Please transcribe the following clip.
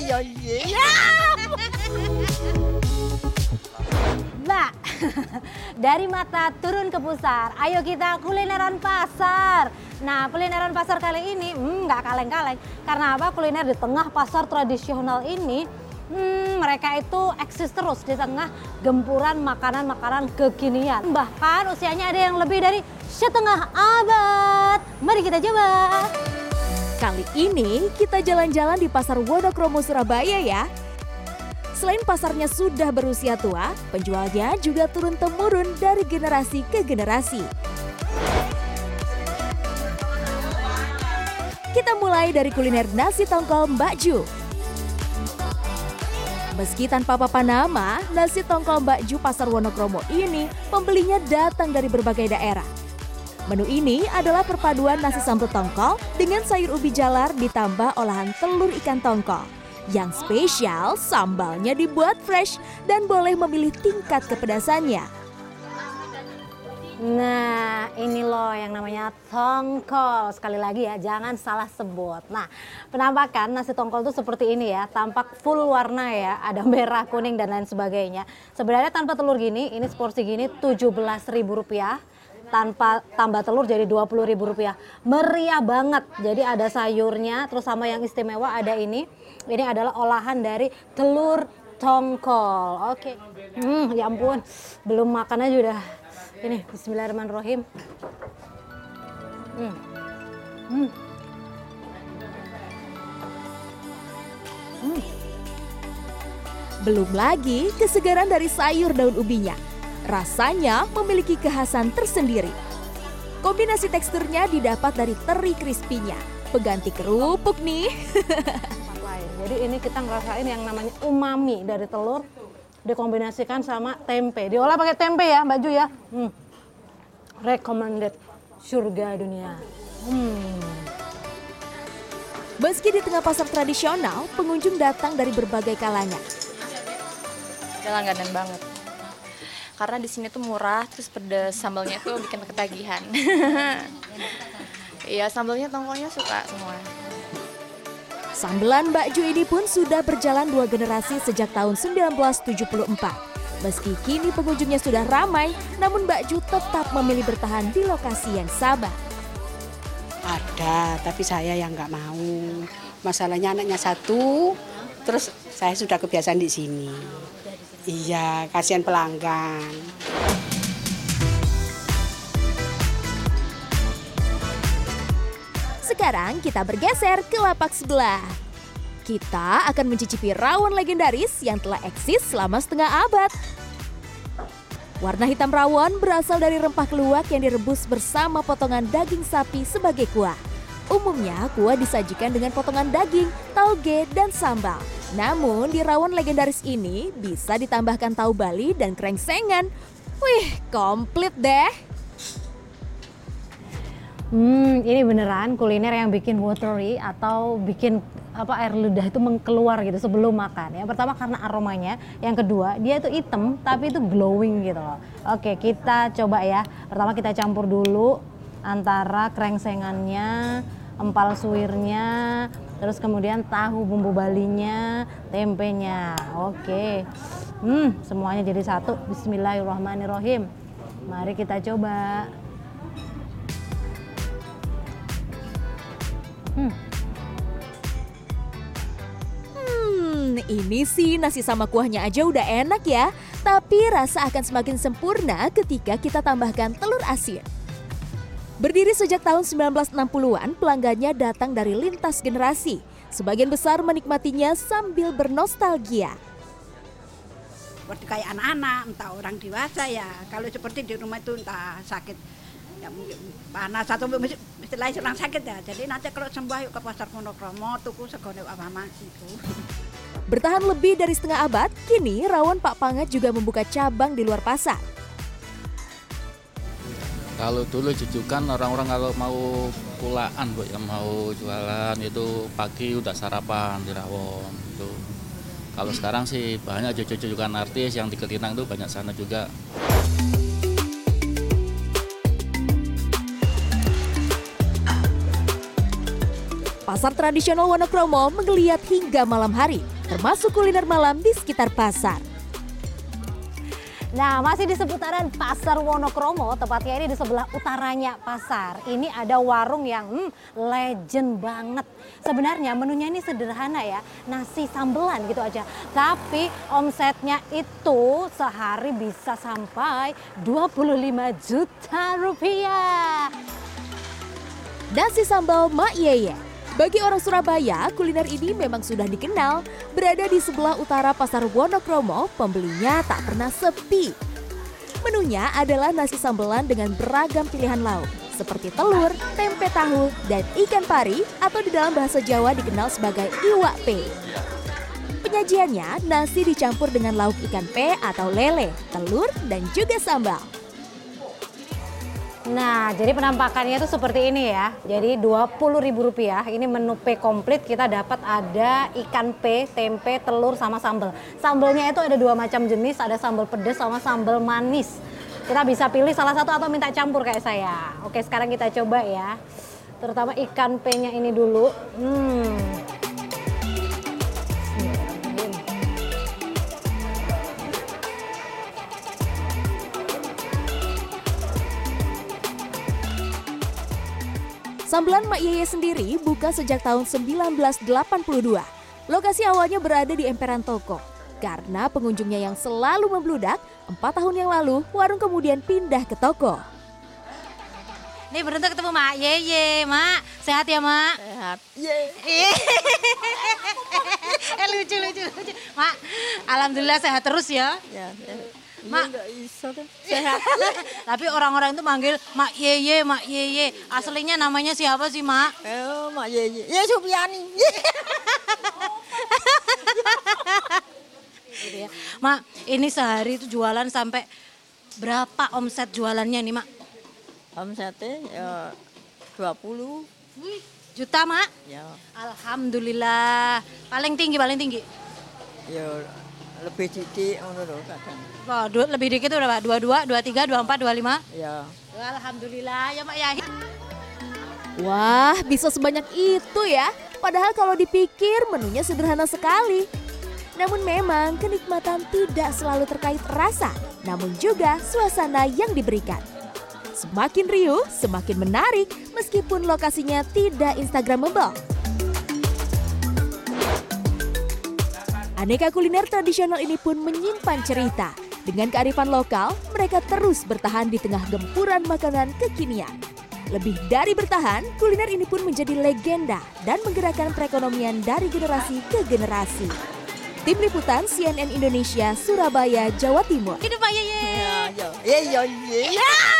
iya iya. Mbak, dari mata turun ke pusar. Ayo kita kulineran pasar. Nah, kulineran pasar kali ini hmm, nggak kaleng-kaleng. Karena apa? Kuliner di tengah pasar tradisional ini, hmm, mereka itu eksis terus di tengah gempuran makanan-makanan kekinian. Bahkan usianya ada yang lebih dari setengah abad. Mari kita coba. Kali ini kita jalan-jalan di Pasar Wonokromo Surabaya ya. Selain pasarnya sudah berusia tua, penjualnya juga turun-temurun dari generasi ke generasi. Kita mulai dari kuliner nasi tongkol Mbak Ju. Meski tanpa papan nama, nasi tongkol Mbak Ju Pasar Wonokromo ini pembelinya datang dari berbagai daerah. Menu ini adalah perpaduan nasi sambal tongkol dengan sayur ubi jalar ditambah olahan telur ikan tongkol. Yang spesial, sambalnya dibuat fresh dan boleh memilih tingkat kepedasannya. Nah, ini loh yang namanya tongkol. Sekali lagi ya, jangan salah sebut. Nah, penampakan nasi tongkol itu seperti ini ya. Tampak full warna ya, ada merah, kuning, dan lain sebagainya. Sebenarnya tanpa telur gini, ini seporsi gini Rp17.000 tanpa tambah telur jadi Rp20.000. Meriah banget. Jadi ada sayurnya, terus sama yang istimewa ada ini. Ini adalah olahan dari telur tongkol. Oke. Hmm, ya ampun. Belum makan aja udah ini bismillahirrahmanirrahim. Hmm. Hmm. Hmm. Belum lagi kesegaran dari sayur daun ubinya. Rasanya memiliki kekhasan tersendiri. Kombinasi teksturnya didapat dari teri crispy-nya. Pengganti kerupuk nih. Jadi ini kita ngerasain yang namanya umami dari telur dikombinasikan sama tempe. Diolah pakai tempe ya, Mbak Ju ya. Hmm. Recommended surga dunia. Hmm. Meski di tengah pasar tradisional, pengunjung datang dari berbagai kalangan. Udah langganan banget. Karena di sini tuh murah, terus pedas sambalnya tuh bikin ketagihan. Iya, sambalnya tongkolnya suka semua. Sambelan Mbak Ju ini pun sudah berjalan dua generasi sejak tahun 1974. Meski kini pengunjungnya sudah ramai, namun Mbak Ju tetap memilih bertahan di lokasi yang sama. Ada, tapi saya yang nggak mau. Masalahnya anaknya satu, terus saya sudah kebiasaan di sini. Iya, kasihan pelanggan. Sekarang kita bergeser ke lapak sebelah. Kita akan mencicipi rawon legendaris yang telah eksis selama setengah abad. Warna hitam rawon berasal dari rempah keluak yang direbus bersama potongan daging sapi sebagai kuah. Umumnya kuah disajikan dengan potongan daging, tauge, dan sambal. Namun di rawon legendaris ini bisa ditambahkan tahu Bali dan krengsengan. Wih, komplit deh. Hmm, ini beneran kuliner yang bikin watery atau bikin apa air lidah itu mengkeluar gitu sebelum makan. Yang pertama karena aromanya, yang kedua dia itu hitam tapi itu glowing gitu loh. Oke, kita coba ya. Pertama kita campur dulu antara krengsengannya, empal suwirnya, terus kemudian tahu bumbu balinya, tempenya. Oke. Hmm, semuanya jadi satu. Bismillahirrahmanirrahim. Mari kita coba. Hmm. Hmm, ini sih nasi sama kuahnya aja udah enak ya. Tapi rasa akan semakin sempurna ketika kita tambahkan telur asin. Berdiri sejak tahun 1960-an, pelanggannya datang dari lintas generasi. Sebagian besar menikmatinya sambil bernostalgia. Seperti kayak anak-anak, entah orang dewasa ya. Kalau seperti di rumah itu entah sakit ya mungkin panas atau istilahnya sedang sakit ya. Jadi nanti kalau sembuh yuk ke pasar Monokromo, tuku segone apa itu. Bertahan lebih dari setengah abad, kini rawon Pak Pangat juga membuka cabang di luar pasar. Kalau dulu jujukan orang-orang kalau mau pulaan bu yang mau jualan itu pagi udah sarapan di rawon itu. Kalau sekarang sih banyak jujukan artis yang di Ketinang tuh banyak sana juga. Pasar tradisional Wonokromo menggeliat hingga malam hari, termasuk kuliner malam di sekitar pasar. Nah, masih di seputaran Pasar Wonokromo, tepatnya ini di sebelah utaranya pasar. Ini ada warung yang hmm, legend banget. Sebenarnya menunya ini sederhana ya, nasi sambelan gitu aja. Tapi omsetnya itu sehari bisa sampai 25 juta rupiah. Nasi sambal Mak Yeye. Bagi orang Surabaya, kuliner ini memang sudah dikenal. Berada di sebelah utara pasar Wonokromo, pembelinya tak pernah sepi. Menunya adalah nasi sambelan dengan beragam pilihan lauk, seperti telur, tempe tahu, dan ikan pari atau di dalam bahasa Jawa dikenal sebagai iwak pe. Penyajiannya, nasi dicampur dengan lauk ikan pe atau lele, telur, dan juga sambal. Nah, jadi penampakannya itu seperti ini ya. Jadi Rp20.000. Ini menu P komplit kita dapat ada ikan P, tempe, telur sama sambal. Sambalnya itu ada dua macam jenis, ada sambal pedas sama sambal manis. Kita bisa pilih salah satu atau minta campur kayak saya. Oke, sekarang kita coba ya. Terutama ikan P-nya ini dulu. Hmm. Sambelan Mak Yeye sendiri buka sejak tahun 1982. Lokasi awalnya berada di emperan toko. Karena pengunjungnya yang selalu membludak, empat tahun yang lalu warung kemudian pindah ke toko. Nih beruntung ketemu Mak Yeye, Mak. Sehat ya, Mak? Sehat. eh lucu lucu lucu. Mak, alhamdulillah sehat terus ya. Ya, sehat. Mak. Iya, nggak iso kan. Sehat. Tapi orang-orang itu manggil Mak Yeye, Mak Yeye. Aslinya namanya siapa sih, Mak? Oh, Mak Yeye. Ya Supiani. Gitu ya. Mak, ini sehari itu jualan sampai berapa omset jualannya nih, Mak? Omsetnya ya 20. Wih, juta, Mak? Ya, Alhamdulillah. Paling tinggi, paling tinggi. ya lebih sedikit ngono lho kadang. Wah, du- lebih dikit udah, Pak. 22, 23, 24, 25. Ya. Alhamdulillah ya, Mak ya. Wah, bisa sebanyak itu ya. Padahal kalau dipikir menunya sederhana sekali. Namun memang kenikmatan tidak selalu terkait rasa, namun juga suasana yang diberikan. Semakin riuh, semakin menarik meskipun lokasinya tidak instagramable. Aneka kuliner tradisional ini pun menyimpan cerita. Dengan kearifan lokal, mereka terus bertahan di tengah gempuran makanan kekinian. Lebih dari bertahan, kuliner ini pun menjadi legenda dan menggerakkan perekonomian dari generasi ke generasi. Tim Liputan CNN Indonesia, Surabaya, Jawa Timur. Hidup Pak Yeye. Ya, ya, ya.